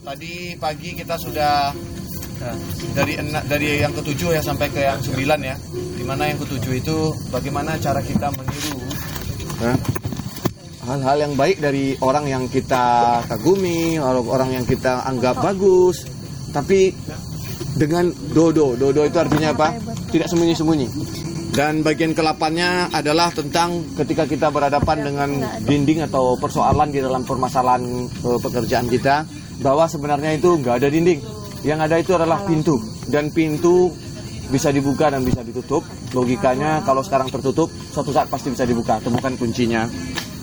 tadi pagi kita sudah dari dari yang ketujuh ya sampai ke yang sembilan ya. Di mana yang ketujuh itu bagaimana cara kita meniru hal-hal yang baik dari orang yang kita kagumi, orang orang yang kita anggap bagus, tapi dengan dodo. Dodo itu artinya apa? Tidak sembunyi-sembunyi. Dan bagian kelapannya adalah tentang ketika kita berhadapan dengan dinding atau persoalan di dalam permasalahan eh, pekerjaan kita, bahwa sebenarnya itu nggak ada dinding. Yang ada itu adalah pintu. Dan pintu bisa dibuka dan bisa ditutup. Logikanya kalau sekarang tertutup, suatu saat pasti bisa dibuka. Temukan kuncinya.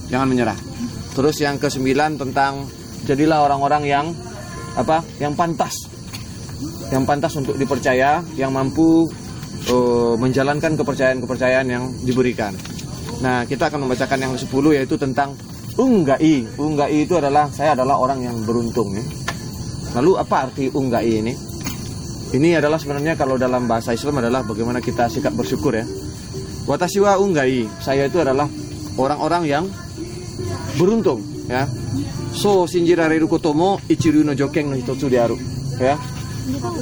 Jangan menyerah. Terus yang kesembilan tentang jadilah orang-orang yang apa? Yang pantas yang pantas untuk dipercaya, yang mampu eh, menjalankan kepercayaan-kepercayaan yang diberikan. Nah, kita akan membacakan yang ke-10 yaitu tentang unggai. Unggai itu adalah saya adalah orang yang beruntung ya. Lalu apa arti unggai ini? Ini adalah sebenarnya kalau dalam bahasa Islam adalah bagaimana kita sikap bersyukur ya. Watashi wa unggai. Saya itu adalah orang-orang yang beruntung ya. So shinjirareru kotomo ichiru no jokeng no hitotsu de aru ya.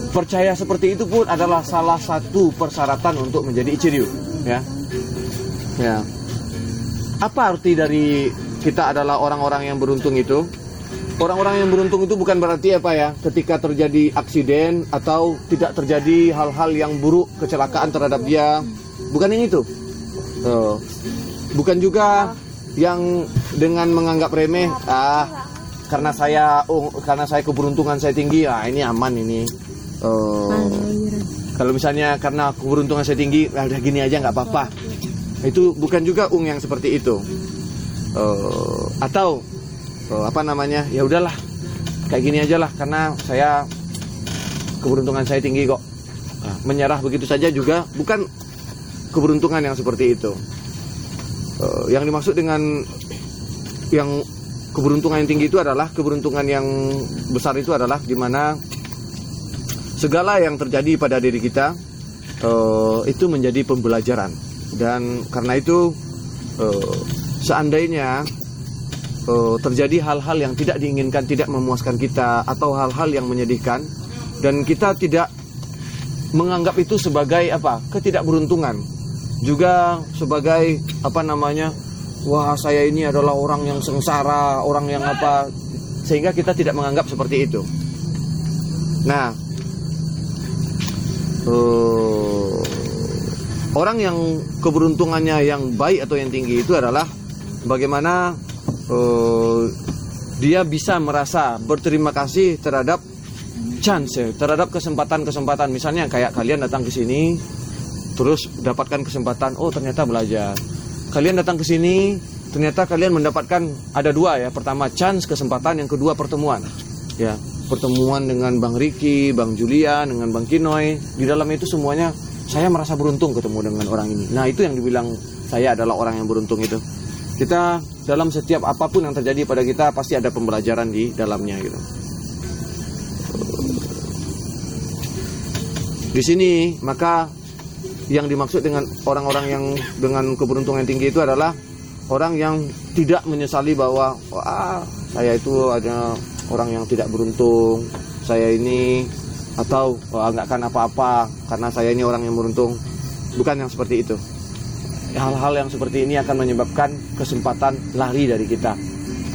Percaya seperti itu pun adalah salah satu persyaratan untuk menjadi ichiryu ya. Ya. Apa arti dari kita adalah orang-orang yang beruntung itu? Orang-orang yang beruntung itu bukan berarti apa ya, ketika terjadi aksiden atau tidak terjadi hal-hal yang buruk, kecelakaan terhadap dia. Bukan yang itu. Eh, bukan juga yang dengan menganggap remeh, ah karena saya oh, karena saya keberuntungan saya tinggi, ah ini aman ini. Eh, kalau misalnya karena keberuntungan saya tinggi, ah, udah gini aja nggak apa-apa. Itu bukan juga ung yang seperti itu. Eh, atau eh, apa namanya? Ya udahlah, kayak gini aja lah karena saya keberuntungan saya tinggi kok. Nah, menyerah begitu saja juga bukan keberuntungan yang seperti itu. Eh, yang dimaksud dengan yang keberuntungan yang tinggi itu adalah keberuntungan yang besar itu adalah di mana segala yang terjadi pada diri kita eh, itu menjadi pembelajaran dan karena itu eh, seandainya eh, terjadi hal-hal yang tidak diinginkan tidak memuaskan kita atau hal-hal yang menyedihkan dan kita tidak menganggap itu sebagai apa? Ketidakberuntungan. Juga sebagai apa namanya wah saya ini adalah orang yang sengsara orang yang apa? Sehingga kita tidak menganggap seperti itu. Nah eh, orang yang keberuntungannya yang baik atau yang tinggi itu adalah bagaimana eh, dia bisa merasa berterima kasih terhadap chance ya, terhadap kesempatan-kesempatan. Misalnya kayak kalian datang ke sini terus dapatkan kesempatan oh ternyata belajar. Kalian datang ke sini ternyata kalian mendapatkan ada dua ya. Pertama chance kesempatan. Yang kedua pertemuan. Ya pertemuan dengan Bang Riki, Bang Julian, dengan Bang Kinoy. Di dalam itu semuanya saya merasa beruntung ketemu dengan orang ini. Nah itu yang dibilang saya adalah orang yang beruntung itu kita dalam setiap apa pun yang terjadi pada kita pasti ada pembelajaran di dalamnya gitu. Di sini maka yang dimaksud dengan orang-orang yang dengan keberuntungan tinggi itu adalah orang yang tidak menyesali bahwa wah saya itu ada orang yang tidak beruntung saya ini atau nggak akan apa-apa karena saya ini orang yang beruntung. Bukan yang seperti itu hal-hal yang seperti ini akan menyebabkan kesempatan lari dari kita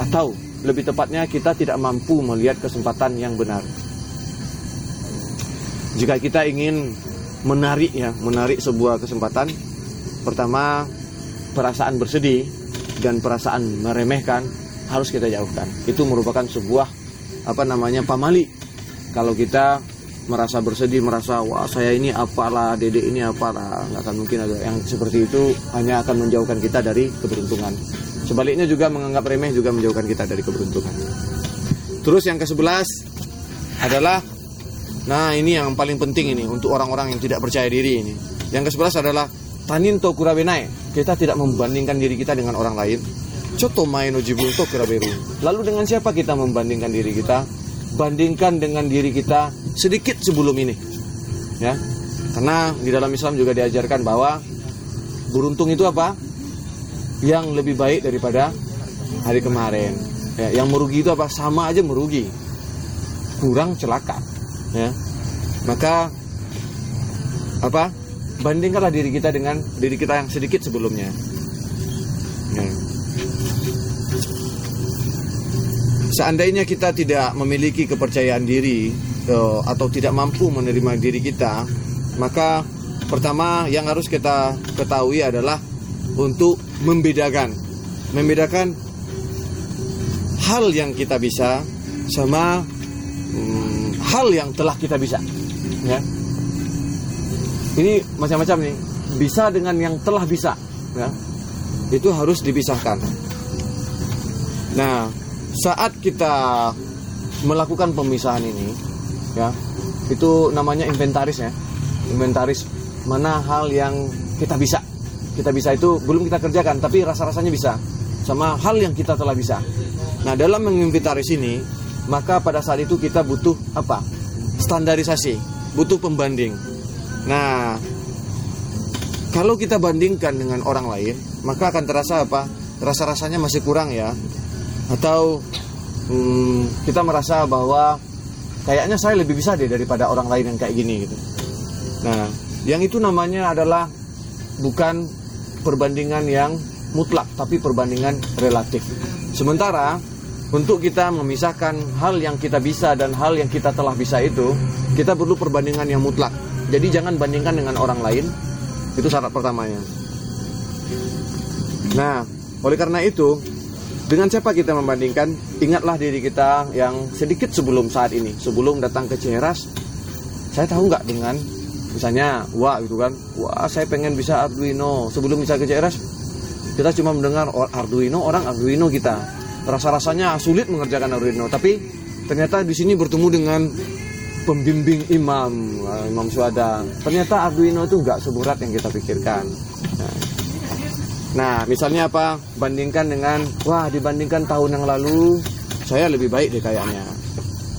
atau lebih tepatnya kita tidak mampu melihat kesempatan yang benar jika kita ingin menarik ya, menarik sebuah kesempatan, pertama perasaan bersedih dan perasaan meremehkan harus kita jauhkan. Itu merupakan sebuah apa namanya pamali. Kalau kita merasa bersedih, merasa wah saya ini apalah, dede ini apalah, nggak akan mungkin ada yang seperti itu hanya akan menjauhkan kita dari keberuntungan. Sebaliknya juga menganggap remeh juga menjauhkan kita dari keberuntungan. Terus yang ke-11 adalah Nah ini yang paling penting ini untuk orang-orang yang tidak percaya diri ini. Yang ke-11 adalah tanin to kurabenai. Kita tidak membandingkan diri kita dengan orang lain. Coto maino jibun to kuraberu. Lalu dengan siapa kita membandingkan diri kita? Bandingkan dengan diri kita sedikit sebelum ini. Ya. Karena di dalam Islam juga diajarkan bahwa beruntung itu apa? Yang lebih baik daripada hari kemarin. Ya, yang merugi itu apa? Sama aja merugi. kurang celaka ya maka apa bandingkanlah diri kita dengan diri kita yang sedikit sebelumnya ya. Seandainya kita tidak memiliki kepercayaan diri eh, atau tidak mampu menerima diri kita maka pertama yang harus kita ketahui adalah untuk membedakan. Membedakan hal yang kita bisa sama hmm, hal yang telah kita bisa ya. Ini macam-macam nih. Bisa dengan yang telah bisa ya. Itu harus dipisahkan. Nah saat kita melakukan pemisahan ini ya itu namanya inventaris ya. Inventaris mana hal yang kita bisa. Kita bisa itu belum kita kerjakan tapi rasa-rasanya bisa sama hal yang kita telah bisa. Nah dalam menginventaris ini maka pada saat itu kita butuh apa? Standarisasi butuh pembanding. Nah kalau kita bandingkan dengan orang lain maka akan terasa apa? Rasa-rasanya masih kurang ya atau hmm, kita merasa bahwa kayaknya saya lebih bisa deh daripada orang lain yang kayak gini gitu nah yang itu namanya adalah bukan perbandingan yang mutlak tapi perbandingan relatif. Sementara untuk kita memisahkan hal yang kita bisa dan hal yang kita telah bisa itu, kita perlu perbandingan yang mutlak. Jadi jangan bandingkan dengan orang lain. Itu syarat pertamanya. Nah, oleh karena itu, dengan siapa kita membandingkan? Ingatlah diri kita yang sedikit sebelum saat ini, sebelum datang ke Ceras. Saya tahu nggak dengan misalnya wah gitu kan? Wah saya pengen bisa Arduino. Sebelum bisa ke CRS kita cuma mendengar Arduino orang Arduino kita. Rasa-rasanya sulit mengerjakan Arduino. Tapi ternyata di sini bertemu dengan pembimbing imam imam suada ternyata Arduino itu nggak seberat yang kita pikirkan nah, misalnya apa bandingkan dengan wah dibandingkan tahun yang lalu saya lebih baik deh kayaknya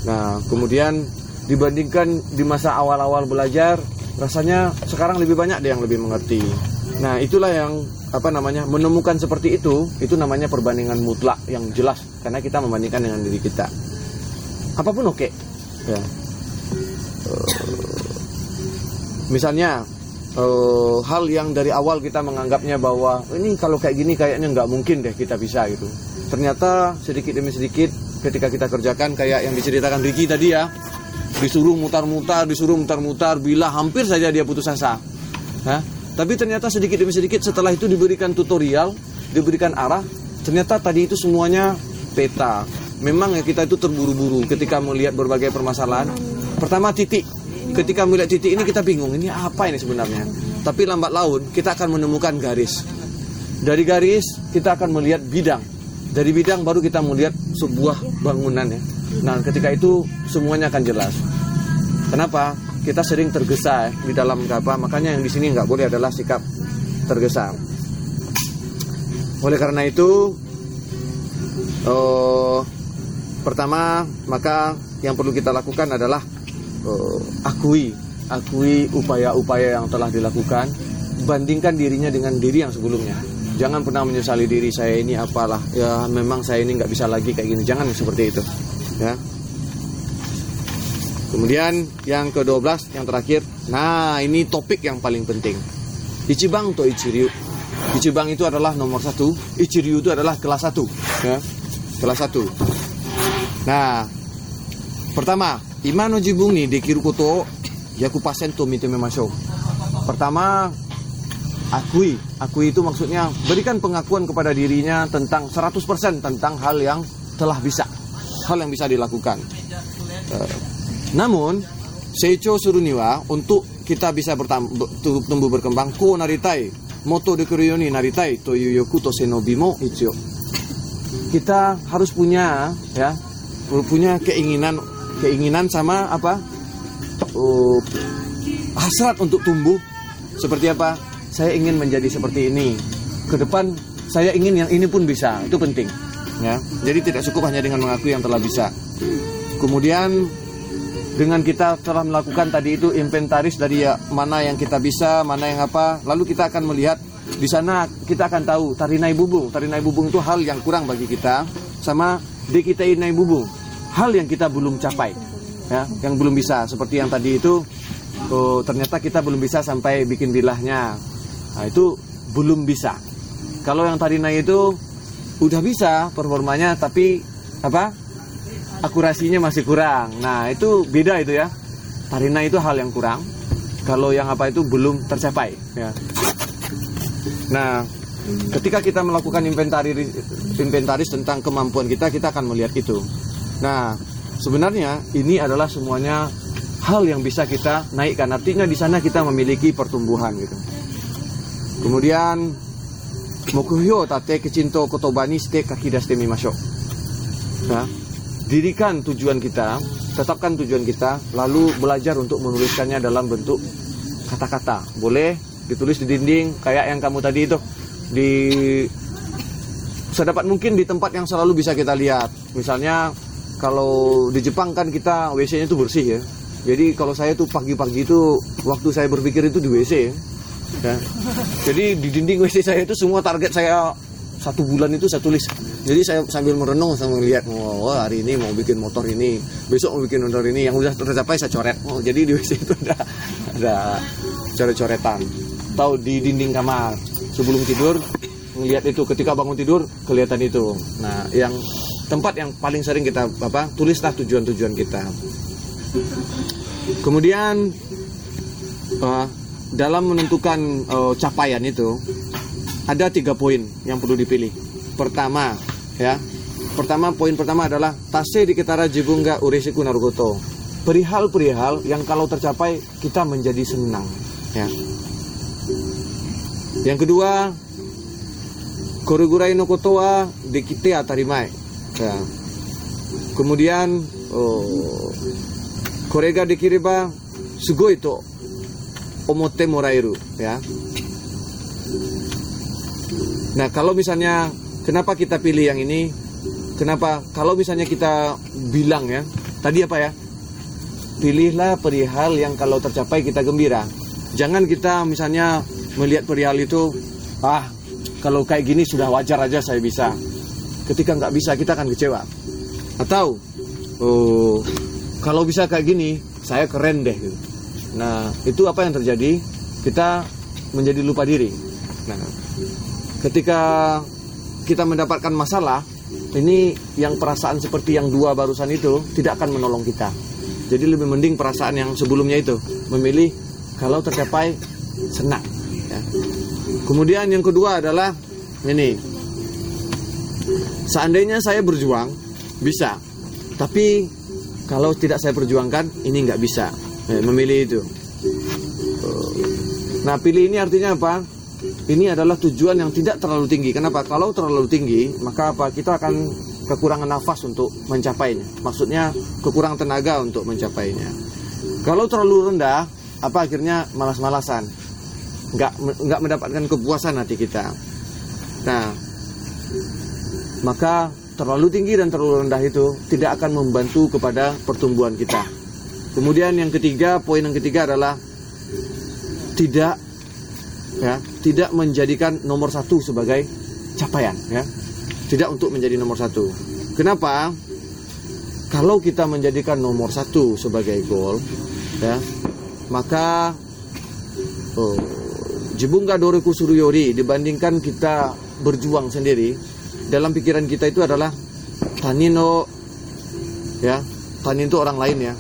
nah kemudian dibandingkan di masa awal-awal belajar rasanya sekarang lebih banyak deh yang lebih mengerti. Nah, itulah yang apa namanya? menemukan seperti itu, itu namanya perbandingan mutlak yang jelas karena kita membandingkan dengan diri kita. Apa pun oke. Okay. Ya. Uh, misalnya uh, hal yang dari awal kita menganggapnya bahwa ini kalau kayak gini kayaknya nggak mungkin deh kita bisa gitu. Ternyata sedikit demi sedikit ketika kita kerjakan kayak yang diceritakan Ricky tadi ya, disuruh mutar-mutar, disuruh mutar-mutar, bila hampir saja dia putus asa. Hah? Tapi ternyata sedikit demi sedikit setelah itu diberikan tutorial, diberikan arah, ternyata tadi itu semuanya peta. Memang ya kita itu terburu-buru ketika melihat berbagai permasalahan. Pertama titik, ketika melihat titik ini kita bingung ini apa ini sebenarnya. Tapi lambat laun kita akan menemukan garis. Dari garis kita akan melihat bidang. Dari bidang baru kita melihat sebuah bangunan ya. Nah, ketika itu semuanya akan jelas. Kenapa? Kita sering tergesa di dalam apa? Makanya yang di sini nggak boleh adalah sikap tergesa. Oleh karena itu, oh, pertama maka yang perlu kita lakukan adalah oh, akui, akui upaya-upaya yang telah dilakukan, bandingkan dirinya dengan diri yang sebelumnya. Jangan pernah menyesali diri saya ini apalah ya memang saya ini nggak bisa lagi kayak gini. Jangan seperti itu ya. Kemudian yang ke-12 yang terakhir. Nah, ini topik yang paling penting. Ichibang atau Ichiryu. Ichibang itu adalah nomor satu, Ichiryu itu adalah kelas satu, ya. Kelas satu. Nah, pertama, imano jibung nih dekiru koto yaku pasento mite memasyo. Pertama, akui. Akui itu maksudnya berikan pengakuan kepada dirinya tentang 100% tentang hal yang telah bisa hal yang bisa dilakukan. Uh, namun, Seicho Suruniwa untuk kita bisa tumbuh berkembang ko naritai moto de kuryoni naritai to yoku to senobimo ichio. Kita harus punya ya punya keinginan keinginan sama apa? Uh, hasrat untuk tumbuh. Seperti apa? Saya ingin menjadi seperti ini. Ke depan saya ingin yang ini pun bisa. Itu penting ya. Jadi tidak cukup hanya dengan mengakui yang telah bisa. Kemudian dengan kita telah melakukan tadi itu inventaris dari ya, mana yang kita bisa mana yang apa lalu kita akan melihat di sana kita akan tahu tarinai bubung. Tarinai bubung itu hal yang kurang bagi kita. Sama dekitai nai bubung hal yang kita belum capai ya yang belum bisa. Seperti yang tadi itu oh, ternyata kita belum bisa sampai bikin bilahnya. Nah itu belum bisa. Kalau yang tadi naik itu udah bisa performanya tapi apa? Akurasinya masih kurang. Nah itu beda itu ya. Tarina itu hal yang kurang. Kalau yang apa itu belum tercapai ya. Nah ketika kita melakukan inventaris inventaris tentang kemampuan kita kita akan melihat itu nah Sebenarnya ini adalah semuanya hal yang bisa kita naikkan. Artinya di sana kita memiliki pertumbuhan gitu. Kemudian Mokuhyo tate kecinto kotobani ste kakidas temi masuk. Nah, dirikan tujuan kita, tetapkan tujuan kita, lalu belajar untuk menuliskannya dalam bentuk kata-kata. Boleh ditulis di dinding kayak yang kamu tadi itu di sedapat mungkin di tempat yang selalu bisa kita lihat. Misalnya kalau di Jepang kan kita WC-nya itu bersih ya. Jadi kalau saya tuh pagi-pagi itu waktu saya berpikir itu di WC ya. ya. Jadi di dinding WC saya itu semua target saya satu bulan itu saya tulis. Jadi saya sambil merenung sama melihat, oh hari ini mau bikin motor ini, besok mau bikin motor ini, yang udah tercapai saya coret. Oh jadi di WC itu ada ada coret-coretan. Tahu di dinding kamar sebelum tidur melihat itu ketika bangun tidur kelihatan itu. Nah yang tempat yang paling sering kita apa tulislah tujuan-tujuan kita. Kemudian uh, dalam menentukan uh, capaian itu ada tiga poin yang perlu dipilih. Pertama, ya, pertama poin pertama adalah tase di kitara jibunga urisiku narugoto. Perihal-perihal yang kalau tercapai kita menjadi senang, ya. Yang kedua, korugurai no kotoa dekite atarimai Ya. Kemudian oh, korega dikiriba sugoi to omote moraeru ya. Nah, kalau misalnya kenapa kita pilih yang ini? Kenapa kalau misalnya kita bilang ya, tadi apa ya? Pilihlah perihal yang kalau tercapai kita gembira. Jangan kita misalnya melihat perihal itu, ah, kalau kayak gini sudah wajar aja saya bisa ketika nggak bisa kita akan kecewa. Atau oh, kalau bisa kayak gini saya keren deh gitu. nah itu apa yang terjadi? Kita menjadi lupa diri. Nah ketika kita mendapatkan masalah ini yang perasaan seperti yang dua barusan itu tidak akan menolong kita. Jadi lebih mending perasaan yang sebelumnya itu memilih kalau tercapai senang ya. kemudian yang kedua adalah ini Seandainya saya berjuang, bisa. Tapi kalau tidak saya perjuangkan, ini nggak bisa. Eh, memilih itu. Nah, pilih ini artinya apa? Ini adalah tujuan yang tidak terlalu tinggi. Kenapa? Kalau terlalu tinggi, maka apa? Kita akan kekurangan nafas untuk mencapainya. Maksudnya kekurangan tenaga untuk mencapainya. Kalau terlalu rendah, apa akhirnya malas-malasan, nggak nggak mendapatkan kepuasan hati kita. Nah, maka terlalu tinggi dan terlalu rendah itu tidak akan membantu kepada pertumbuhan kita. Kemudian yang ketiga, poin yang ketiga adalah tidak ya, tidak menjadikan nomor satu sebagai capaian ya. Tidak untuk menjadi nomor satu. Kenapa? Kalau kita menjadikan nomor satu sebagai goal, ya, maka oh, jibungga doriku suruyori dibandingkan kita berjuang sendiri, dalam pikiran kita itu adalah tanino ya tanin itu orang lain ya.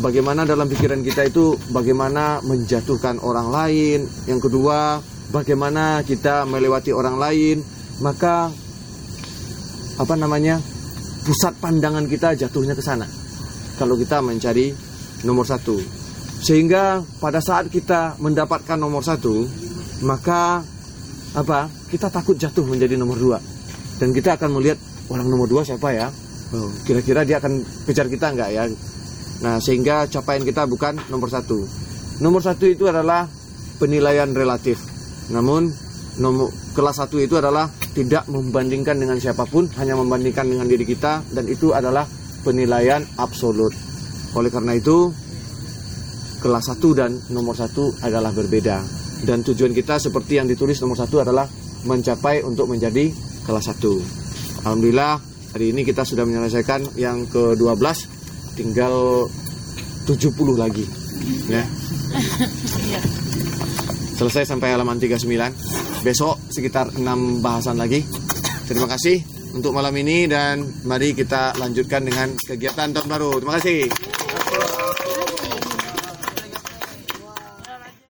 Bagaimana dalam pikiran kita itu bagaimana menjatuhkan orang lain. Yang kedua bagaimana kita melewati orang lain. Maka apa namanya pusat pandangan kita jatuhnya ke sana. Kalau kita mencari nomor satu. Sehingga pada saat kita mendapatkan nomor satu maka apa kita takut jatuh menjadi nomor dua dan kita akan melihat orang nomor dua siapa ya. Oh, kira-kira dia akan kejar kita nggak ya? Nah sehingga capaian kita bukan nomor satu. Nomor satu itu adalah penilaian relatif. Namun nomor kelas satu itu adalah tidak membandingkan dengan siapa pun hanya membandingkan dengan diri kita dan itu adalah penilaian absolut. Oleh karena itu kelas satu dan nomor satu adalah berbeda. Dan tujuan kita seperti yang ditulis nomor satu adalah mencapai untuk menjadi kelas 1 Alhamdulillah hari ini kita sudah menyelesaikan yang ke-12 tinggal 70 lagi. Ya. Selesai sampai halaman 39. Besok sekitar 6 bahasan lagi. Terima kasih untuk malam ini dan mari kita lanjutkan dengan kegiatan tahun baru. Terima kasih.